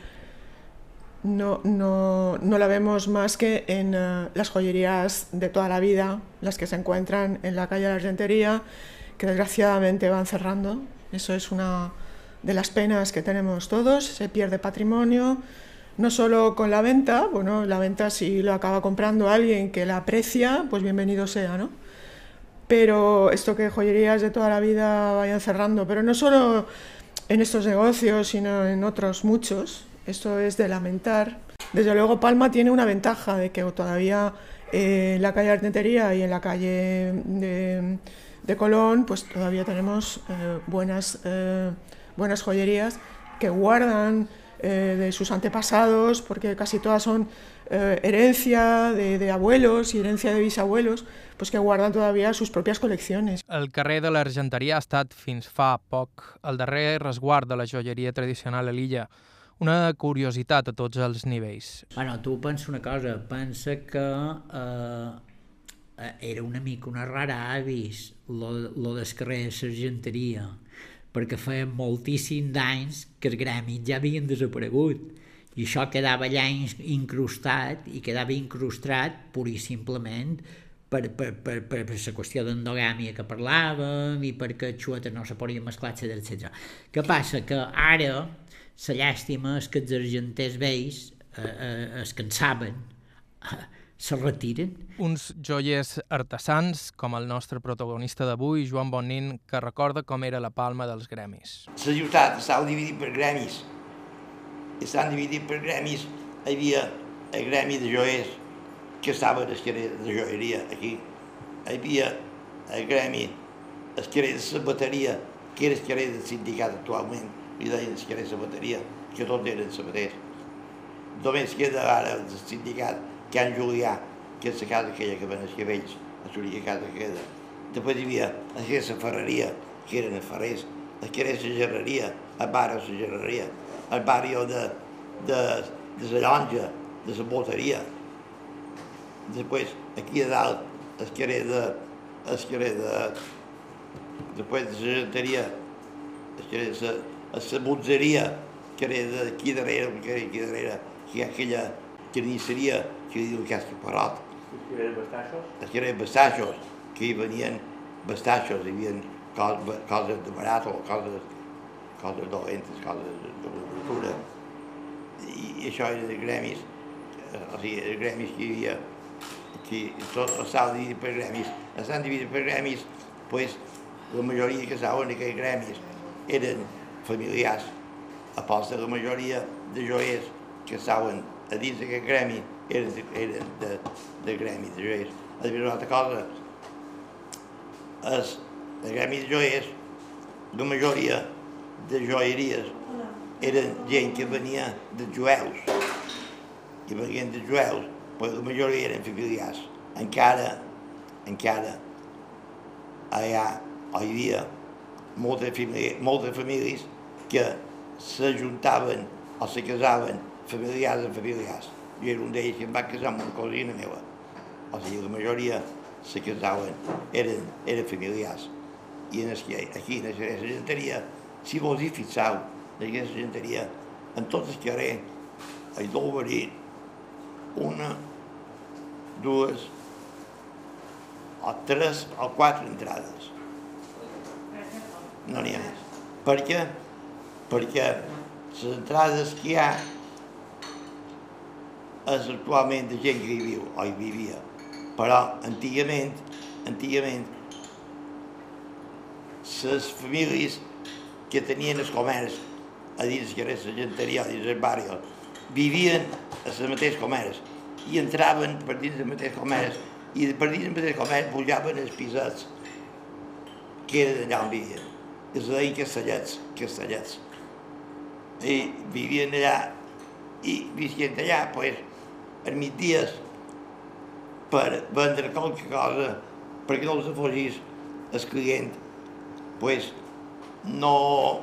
no, no, no la vemos más que en uh, las joyerías de toda la vida, las que se encuentran en la calle de la Argentería, que desgraciadamente van cerrando. Eso es una de las penas que tenemos todos, se pierde patrimonio, no solo con la venta, bueno, la venta si lo acaba comprando alguien que la aprecia, pues bienvenido sea, ¿no? Pero esto que joyerías de toda la vida vayan cerrando, pero no solo en estos negocios, sino en otros muchos, esto es de lamentar. Desde luego Palma tiene una ventaja de que todavía eh, en la calle Artentería y en la calle de, de Colón, pues todavía tenemos eh, buenas, eh, buenas joyerías que guardan eh, de sus antepasados, porque casi todas son eh, herencia de, de, abuelos y herencia de bisabuelos, pues que guardan todavía sus propias colecciones. El carrer de l'Argenteria ha estat fins fa poc el darrer resguard de la joieria tradicional a l'illa. Una curiositat a tots els nivells. Bueno, tu pensa una cosa, pensa que eh, era una mica una rara avis, lo, lo del carrer de l'Argenteria perquè feia moltíssims d'anys que els gremis ja havien desaparegut i això quedava allà incrustat i quedava incrustat pur i simplement per, per, per, per, per la qüestió d'endogàmia que parlàvem i perquè xuetes no se podien mesclar, etc etc. Què passa? Que ara la llàstima és que els argenters vells eh, eh, es cansaven eh, se retiren. Uns joiers artesans, com el nostre protagonista d'avui, Joan Bonin, que recorda com era la palma dels gremis. La ciutat estava dividida per gremis. Estan dividits per gremis. Hi havia el gremi de joiers, que estava al carrer de joieria, aquí. Hi havia el gremi, el carrer de la bateria, que era el carrer del sindicat actualment, i deien el carrer de la bateria, que tots eren sabaters. Només queda ara el sindicat Can Julià, que és la casa aquella que ven els cabells, a l'única casa que queda. Després hi havia la que la ferreria, que eren els ferrers, que era la gerreria, el barri de la gerreria, el barri de, de, de la llonja, de la boteria. Després, aquí a dalt, el carrer de, el carrer de, després de la genteria, el carrer de la, la botzeria, el carrer d'aquí darrere, el carrer d'aquí darrere, que hi ha aquella carnisseria que diu que és separat. Els eren bastaixos? Els eren bastaixos, que hi venien bastaixos, hi havia coses, coses de barat o coses, coses dolentes, coses de verdura. I, això era de gremis, o sigui, els gremis que hi havia, que tot estava dividit per gremis. Estan dividits per gremis, pues, la majoria que estaven en aquells gremis eren familiars, a part de la majoria de joiers que estaven a dins d'aquest gremi eren, eren de, de gremi de joiers. A dir una altra cosa, és, el gremi de joiers, la majoria de joieries eren gent que venia de jueus, i venien de jueus, però la majoria eren familiars. Encara, encara, hi havia moltes famílies, moltes famílies que s'ajuntaven o se casaven familiars amb familiars. Jo era un d'ells que em va casar amb una cosina meva. O sigui, la majoria se casaven, eren, eren familiars. I en el, aquí, en aquesta genteria, si vos hi fixau, en aquesta genteria, en tot el carrer, hi deu haver una, dues, o tres o quatre entrades. No n'hi ha més. Per què? Perquè les entrades que hi ha és actualment de gent que hi viu o hi vivia. Però antigament, antigament les famílies que tenien el comerç a dins que era la gent anterior, dins el barri, vivien a el mateix comerç i entraven per dins del mateix comerç i per dins del mateix comerç pujaven els pisets que eren allà on vivien. Es deien castellets, castellets. I vivien allà i visquent allà, pues, als migdies per vendre qualque cosa perquè no els afogís el client, pues, no,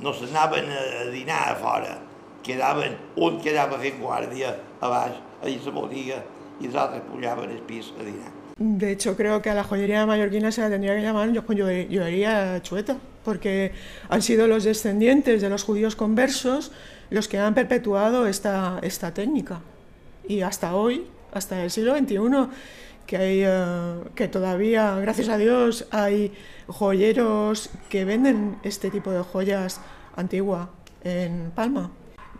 no s'anaven a dinar a fora, quedaven, un quedava fent guàrdia a baix, a dins la botiga, i els altres pujaven al pis a dinar. De hecho, creo que a la joyería mallorquina se la tendría que llamar yo- joye- joyería chueta, porque han sido los descendientes de los judíos conversos los que han perpetuado esta, esta técnica. Y hasta hoy, hasta el siglo XXI, que, hay, eh, que todavía, gracias a Dios, hay joyeros que venden este tipo de joyas antigua en Palma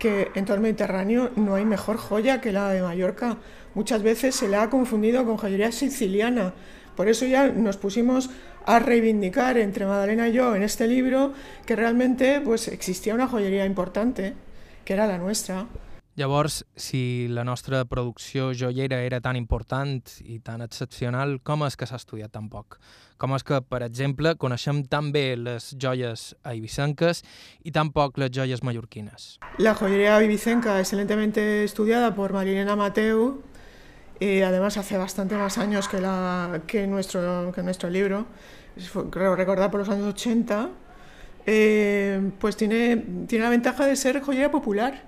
que en todo el Mediterráneo no hay mejor joya que la de Mallorca. Muchas veces se la ha confundido con joyería siciliana. Por eso ya nos pusimos a reivindicar entre Madalena y yo en este libro que realmente pues existía una joyería importante, que era la nuestra. Llavors, si la nostra producció joiera era tan important i tan excepcional, com és que s'ha estudiat tan poc? Com és que, per exemple, coneixem tan bé les joies eivissenques i tan poc les joies mallorquines? La joyería vivicenca, excelentemente estudiada por Marilena Mateu, y además hace bastante más años que, la, que, nuestro, que nuestro libro, creo recordar por los años 80, eh, pues tiene, tiene la ventaja de ser joyería popular.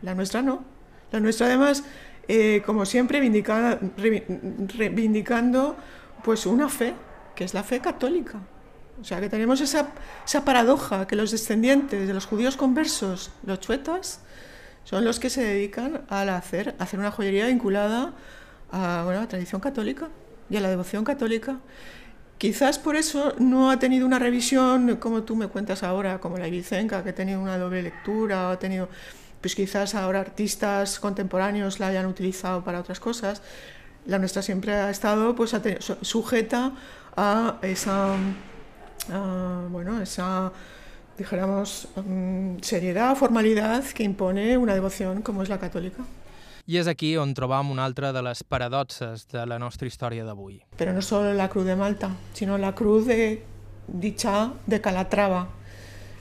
La nuestra no. La nuestra además, eh, como siempre, reivindicando pues una fe, que es la fe católica. O sea, que tenemos esa, esa paradoja, que los descendientes de los judíos conversos, los chuetas, son los que se dedican al hacer, a hacer una joyería vinculada a, la tradición católica y a la devoción católica. Quizás por eso no ha tenido una revisión, como tú me cuentas ahora, como la Ibicenca, que ha tenido una doble lectura, o ha tenido, pues quizás ahora artistas contemporáneos la hayan utilizado para otras cosas. La nuestra siempre ha estado pues, ha teni- su- sujeta a esa, a, bueno, esa mm, seriedad, formalidad que impone una devoción como es la católica. I és aquí on trobam una altra de les paradoxes de la nostra història d'avui. Pero no solo la cruz de Malta, sino la cruz de dicha de Calatrava,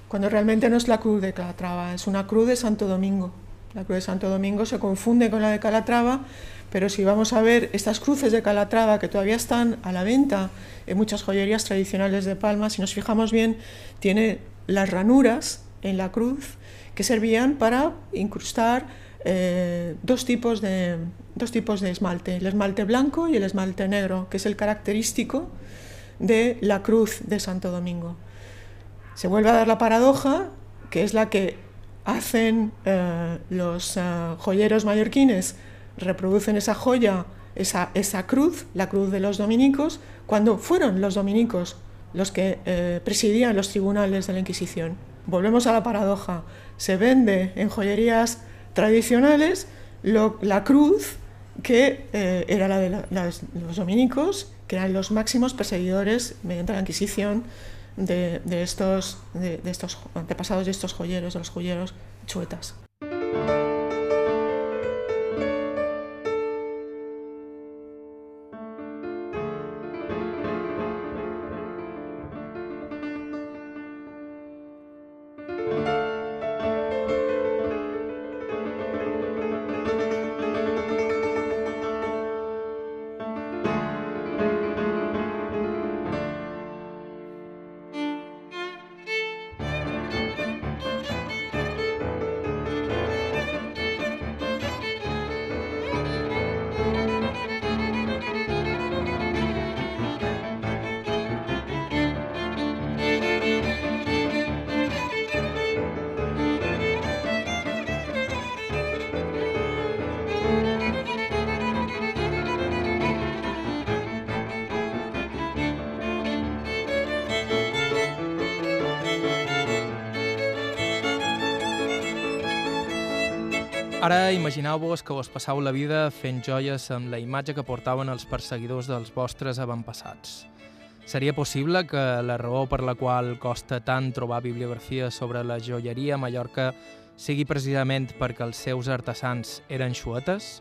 cuando realmente no es la cruz de Calatrava, es una cruz de Santo Domingo. La cruz de Santo Domingo se confunde con la de Calatrava, pero si vamos a ver estas cruces de Calatrava que todavía están a la venta en muchas joyerías tradicionales de Palma, si nos fijamos bien, tiene las ranuras en la cruz que servían para incrustar eh, dos, tipos de, dos tipos de esmalte, el esmalte blanco y el esmalte negro, que es el característico de la cruz de Santo Domingo. Se vuelve a dar la paradoja, que es la que hacen eh, los eh, joyeros mallorquines, reproducen esa joya, esa, esa cruz, la cruz de los dominicos, cuando fueron los dominicos los que presidían los tribunales de la Inquisición. Volvemos a la paradoja, se vende en joyerías tradicionales lo- la cruz que eh, era la de la- los dominicos, que eran los máximos perseguidores mediante la Inquisición de, de estos, de estos antepasados de estos joyeros, de los joyeros chuetas. Ara imagineu-vos que vos passeu la vida fent joies amb la imatge que portaven els perseguidors dels vostres avantpassats. Seria possible que la raó per la qual costa tant trobar bibliografia sobre la joieria a Mallorca sigui precisament perquè els seus artesans eren xuetes?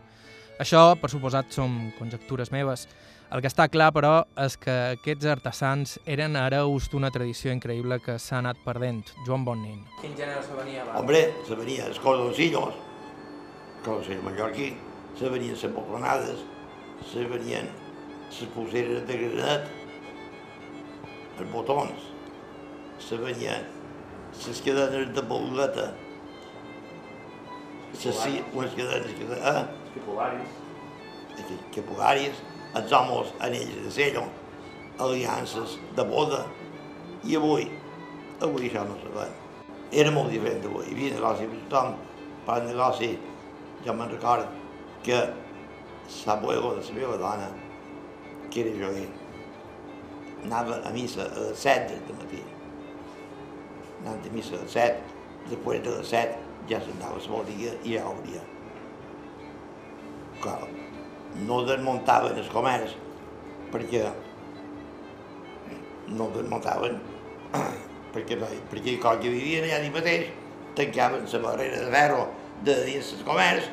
Això, per suposat, són conjectures meves. El que està clar, però, és que aquests artesans eren hereus d'una tradició increïble que s'ha anat perdent. Joan Bonnin. Quin gènere se venia abans? Hombre, se venia els cordoncillos, cordoncillos mallorquí, se venien les boclonades, se venien les pulseres de granet, els botons, se venien les cadenes de boleta, les unes cadenes que... Eh? Esquipularis. Capularis, els homes anells de sello, aliances de boda, i avui, avui això no sabem. Era molt diferent d'avui, hi havia negoci per tothom, per negoci, jo me'n record que l'abuelo de la meva dona, que era joguer, anava a missa a les 7 del matí. Anant a missa a les 7, després de les 7 ja s'anava a la botiga i ja obria. Clar, no desmuntaven el comerç perquè no el desmuntaven perquè, perquè com que vivien allà mateix tancaven la barrera de ferro de dins el comerç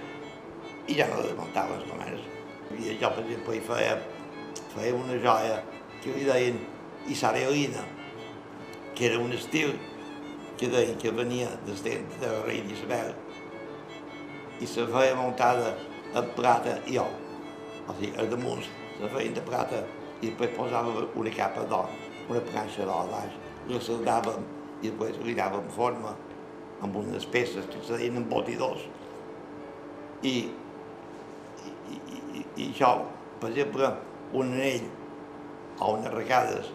i ja no desmuntaven el comerç. I jo, per exemple, hi feia, feia una joia que li deien Isarelina, que era un estil que deien que venia des de, de reina Isabel i se feia muntada en plata i or. O sigui, al damunt se feien de plata i després posàvem una capa d'or, una planxa d'or a baix, la saldàvem i després li dàvem forma amb unes peces que se deien embotidors. I, i, i, i, i això, per exemple, un anell o unes recades,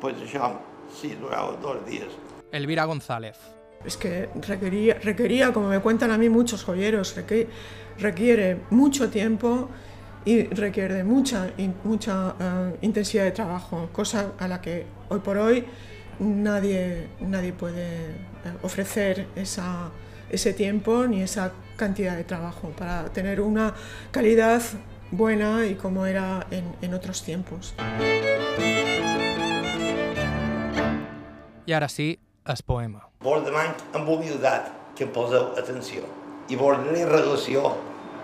pues això sí durava dos dies. Elvira González. Es que requería, requería, como me cuentan a mí muchos joyeros, requiere, requiere mucho tiempo y requiere mucha, mucha uh, intensidad de trabajo, cosa a la que hoy por hoy nadie, nadie puede ofrecer esa, ese tiempo ni esa cantidad de trabajo para tener una calidad buena y como era en, en otros tiempos. I ara sí, el poema. Vos demano amb humilitat que em poseu atenció i vos donaré relació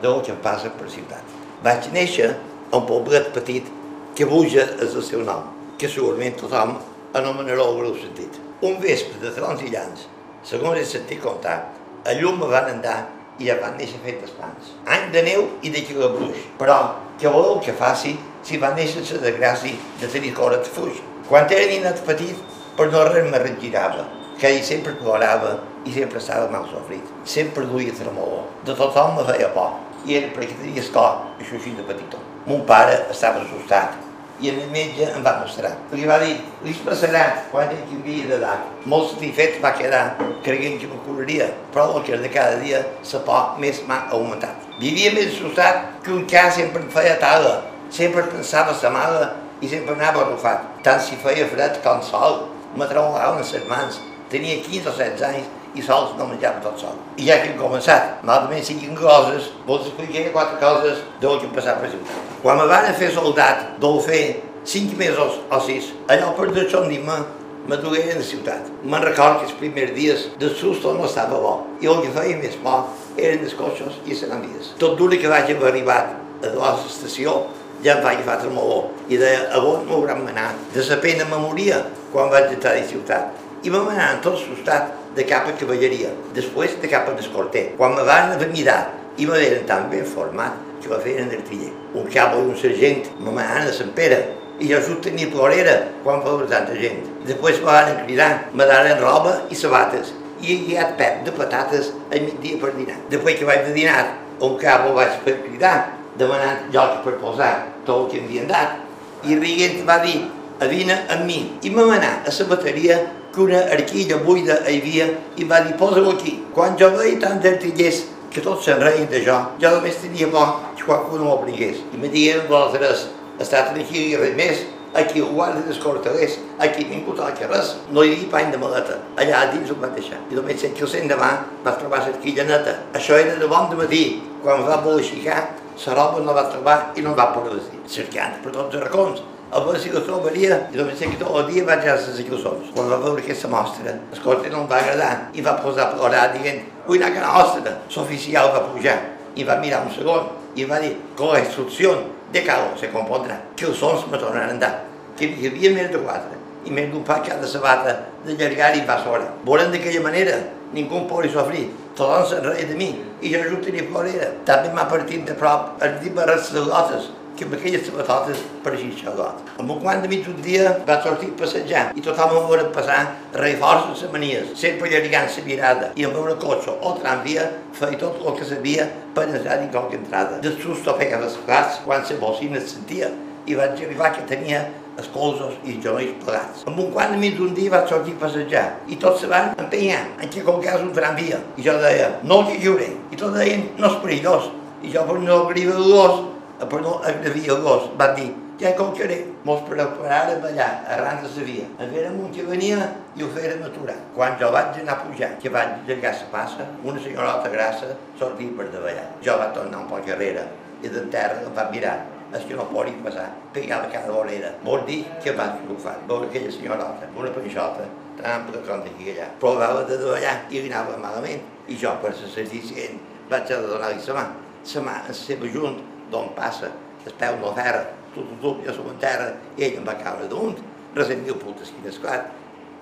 del que passa per ciutat. Vaig néixer a un poblet petit que Buja és el seu nom, que segurament tothom anomenarà el greu sentit. Un vespre de trons i llans, segons he sentit contar, a llum me van andar i ja van néixer fetes pans. Any de neu i de bruix, però què voleu que faci si va néixer la desgràcia de tenir cor de fuix? Quan era ninet petit, per no res me regirava, que ell sempre plorava i sempre estava mal sofrit. Sempre duia tremolor. De tothom me feia por. I era perquè tenia el cor, això així de petitó. Mon pare estava assustat i el metge em va mostrar. Li va dir, li passarà quan ell canvia d'edat. Molt satisfet va quedar, creient que me curaria, però el que de cada dia la por més m'ha augmentat. Vivia més assustat que un cas sempre em feia tala. Sempre pensava sa mare i sempre anava arrufat, tant si feia fred com sol me tremolaven les mans. Tenia 15 o 16 anys i sols no menjava tot sol. I ja que hem començat, malament siguin coses, vols explicar quatre coses del que hem passat per ciutat. Quan me van fer soldat, deu fer 5 mesos o 6, allò per deixar-me me dugueren a ciutat. Me'n record que els primers dies de susto no estava bo i el que feia més por eren els cotxes i les tramvies. Tot d'una que vaig haver arribat a l'estació ja em vaig agafar tremolor i deia, a on m'hauran d'anar? De la pena me moria quan vaig entrar a la ciutat. I vam anar tot assustat de cap a cavalleria, després de cap a l'escorter. Quan me van mirar i me veren tan ben format que me feien d'artiller. Un cap i un sergent me manaven a Sant Pere i jo just tenia plorera quan va tanta gent. Després me van cridar, me daren roba i sabates i he guiat pep de patates a migdia per dinar. Després que vaig de dinar, un cap vaig per cridar demanant llocs per posar tot el que havien dat, i rient va dir, a vine amb mi. I vam anar a la bateria que una arquilla buida hi havia i va dir, posa-ho aquí. Quan jo veia tant d'artillers que tots se'n reien de jo, només tenia por que qualcú no m'ho prengués. I me digueren vosaltres, està tranquil i res més, aquí ho guarda dels cortelers, aquí ningú toca res, no hi havia pany de maleta, allà dins ho van deixar. I només sé que el cent demà va trobar l'arquilla neta. Això era de bon de matí, quan va voler aixecar, la roba no va trobar i no va poder vestir. Cercant per tots els racons, a veure si la trobaria, i només que tot el dia vaig a les cançons. Quan va veure aquesta mostra, escolta, no em va agradar, i va posar a plorar dient, vull anar a la nostra. L'oficial va pujar, i va mirar un segon, i va dir, con la instrucción de calor se compondrà, que els sons me tornaran a andar, que hi havia més de quatre, i més d'un pa cada sabata d'allargar-hi va sola. Volen d'aquella manera, ningú em pugui sofrir, tothom se'n reia de mi, i jo tenia plorera. També m'ha partit de prop el dir barres de lotes, que amb aquelles sabatotes pareixia xalot. Amb un quant de mig un dia va sortir a passejar i tothom em veure passar rei força les manies, sempre allargant la mirada i amb veure cotxe o tramvia feia tot el que sabia per entrar dins qualque entrada. De susto feia les clars quan la bocina es sentia i vaig arribar que tenia els colzos i els genolls plegats. Amb un quant de mig d'un dia vaig sortir a passejar i tots se van empenyar en com cas un tramvia. I jo deia, no el lliuré. I tots deien, no és perillós. I jo per no agrivar l'os no agravia el gos, va dir, ja queré. Mos preparàrem allà, arran de la via. En fèrem un que venia i ho fèrem aturar. Quan jo vaig anar a pujar, que vaig llegar la passa, una senyorota grassa sortia per davallar. Jo vaig tornar un poc darrere i de terra em va mirar. És que no podia passar, pegava cada vorera. Vol dir que vaig trufar, veure aquella senyorota, una panxota, tan ampla com d'aquí allà. Provava de davallar i anava malament. I jo, per ser dicient, vaig a donar-li la mà. La mà, la seva junt, d'on passa, el peu no terra, tot, tot, tot, jo som en terra, i ell em va caure damunt, resent mil putes que esclat,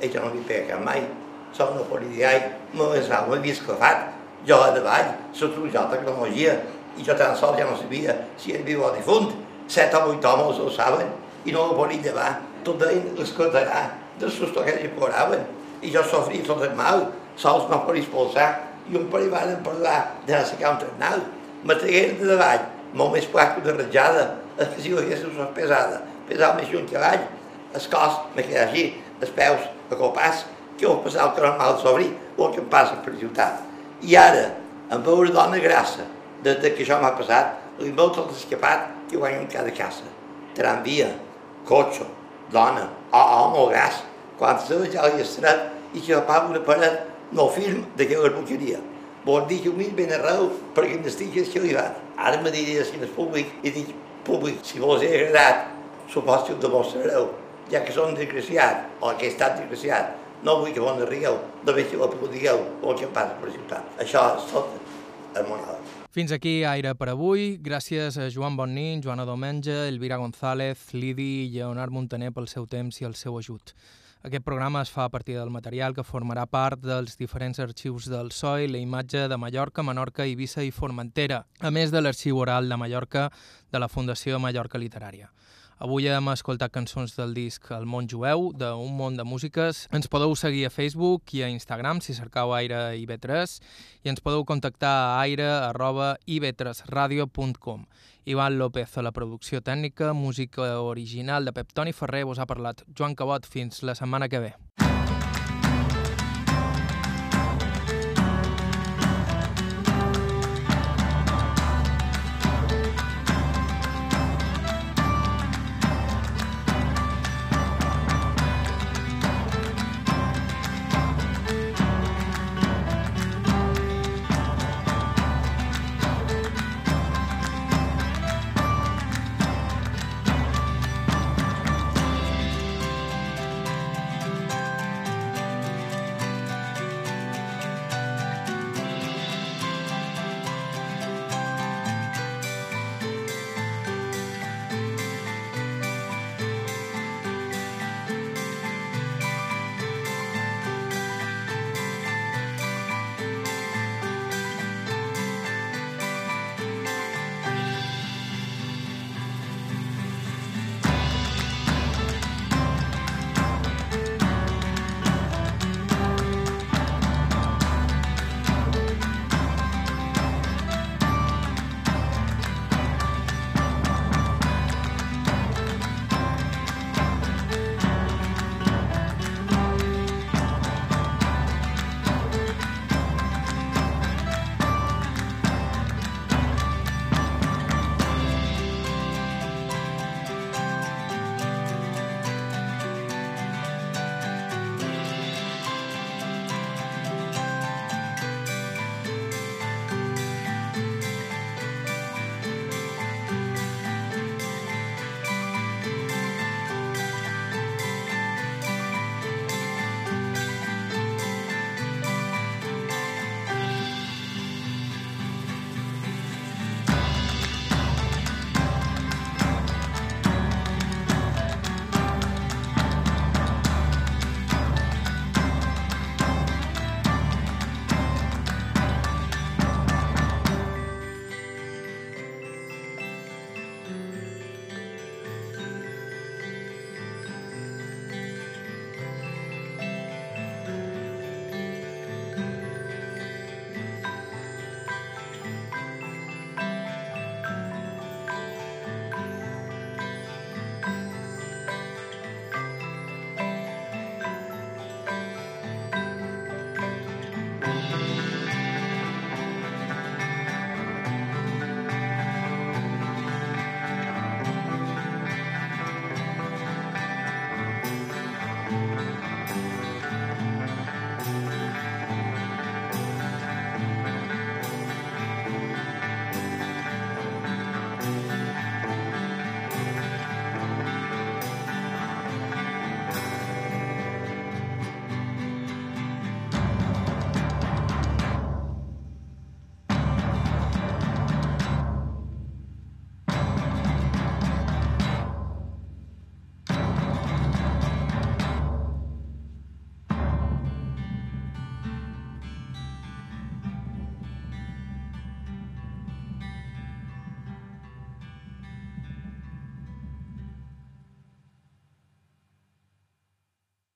ell jo no m'hi pega cap mai, som no pot dir, ai, me esnau, m'havia esclafat, jo a davall, la trujota cronologia, i jo tan sols ja no sabia si era viu o difunt, set o vuit homes ho saben, i no ho podia llevar, tot deien l'escoltarà, del susto que ells ploraven, i jo sofria tot el mal, sols no podia expulsar, i un parell van parlar de la secar un ternal, me tragueren de davall, molt més plat que de ratjada, és que si ho hagués sos pesada, pesava més lluny que avall, el cos me així, els peus a copàs, que ho passava que mal sobre o que em passa per ciutat. I ara, em veure dona grassa, des que això m'ha passat, li veu tot escapat que guanyo en cada casa. Tramvia, cotxe, dona, o home o gas, quan se veig a l'estret i que apaga una paret, no film de què boqueria. Vol dir que ho miro ben arreu perquè m'estigues que li va. Ara me diria si no és públic i dic, públic, si vos he agradat, supos que ho demostrareu, ja que som desgraciat, o que he estat desgraciat, no vull que vos ne rigueu, només que ho aplaudigueu o que passa per ciutat. Això és tot el monada. Fins aquí Aire per avui. Gràcies a Joan Bonnin, Joana Domenge, Elvira González, Lidi i Leonard Montaner pel seu temps i el seu ajut. Aquest programa es fa a partir del material que formarà part dels diferents arxius del SOI, la imatge de Mallorca, Menorca, Eivissa i Formentera, a més de l'arxiu oral de Mallorca de la Fundació Mallorca Literària. Avui hem escoltat cançons del disc El món jueu, d'un món de músiques. Ens podeu seguir a Facebook i a Instagram si cercau Aire IB3 i ens podeu contactar a aire.ib3radio.com. Ivan López a la producció tècnica, música original de Pep Toni Ferrer, vos ha parlat Joan Cabot. Fins la setmana que ve.